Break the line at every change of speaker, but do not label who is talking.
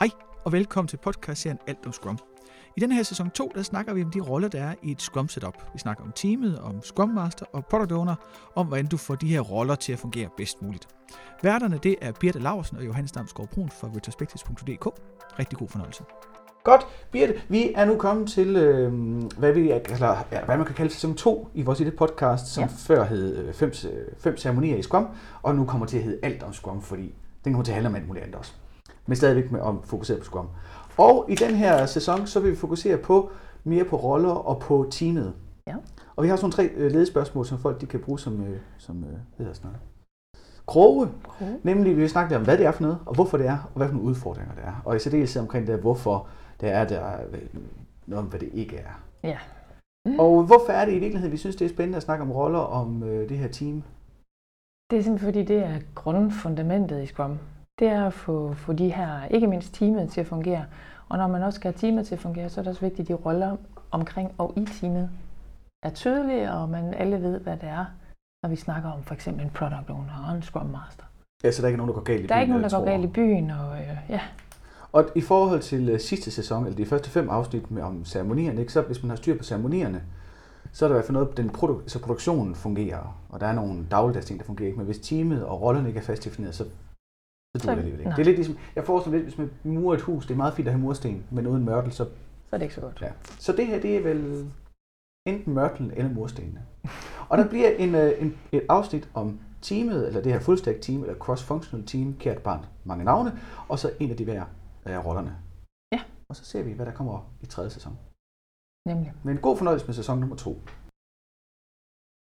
Hej og velkommen til podcastserien Alt om Scrum. I denne her sæson 2, der snakker vi om de roller, der er i et Scrum setup. Vi snakker om teamet, om Scrum Master og Product Owner, om hvordan du får de her roller til at fungere bedst muligt. Værterne, det er Birte Laursen og Johannes Damsgaard Brun fra retrospectives.dk. Rigtig god fornøjelse. Godt, Birte, vi er nu kommet til, øh, hvad, vi, eller, ja, hvad man kan kalde sæson 2 i vores lille podcast, som ja. før hed øh, fem, fem ceremonier i Scrum, og nu kommer til at hedde alt om Scrum, fordi den kommer til at handle om alt muligt andet også. Men stadigvæk med om fokuseret på Scrum. Og i den her sæson, så vil vi fokusere på mere på roller og på teamet.
Ja.
Og vi har sådan tre øh, ledespørgsmål, som folk de kan bruge som, øh, som øh, hedder sådan noget? kroge. kroge. Nemlig, vi vil snakke om, hvad det er for noget, og hvorfor det er, og hvad for nogle udfordringer det er. Og i særdeleshed omkring det, hvorfor det er, der noget om, hvad det ikke er.
Ja.
Mm. Og hvorfor er det i virkeligheden, vi synes, det er spændende at snakke om roller om øh, det her team?
Det er simpelthen fordi, det er grundfundamentet i Scrum. Det er at få, få de her, ikke mindst teamet til at fungere. Og når man også skal have teamet til at fungere, så er det også vigtigt, at de roller omkring og i teamet er tydelige, og man alle ved, hvad det er, når vi snakker om for eksempel en product owner og en scrum master.
Ja, så der er ikke nogen, der går galt i byen?
Der er ikke nogen, der går galt i byen, og øh, ja.
Og i forhold til uh, sidste sæson, eller de første fem afsnit med, om ceremonierne, ikke, så hvis man har styr på ceremonierne, så er der i hvert fald noget, den produ- så produktionen fungerer, og der er nogle dagligdags ting, der fungerer ikke, men hvis teamet og rollerne ikke er fast defineret, så, så duer det ikke. Nej. Det er lidt ligesom, jeg forestiller lidt, hvis man murer et hus, det er meget fint at have mursten, men uden mørtel, så... Så
er det ikke så godt.
Ja. Så det her, det er vel enten mørtel eller murstenene. Og der bliver en, øh, en, et afsnit om teamet, eller det her fullstack team, eller cross-functional team, kært barn, mange navne, og så en af de hver af rollerne.
Ja.
Og så ser vi, hvad der kommer i tredje sæson.
Nemlig.
Men god fornøjelse med sæson nummer to.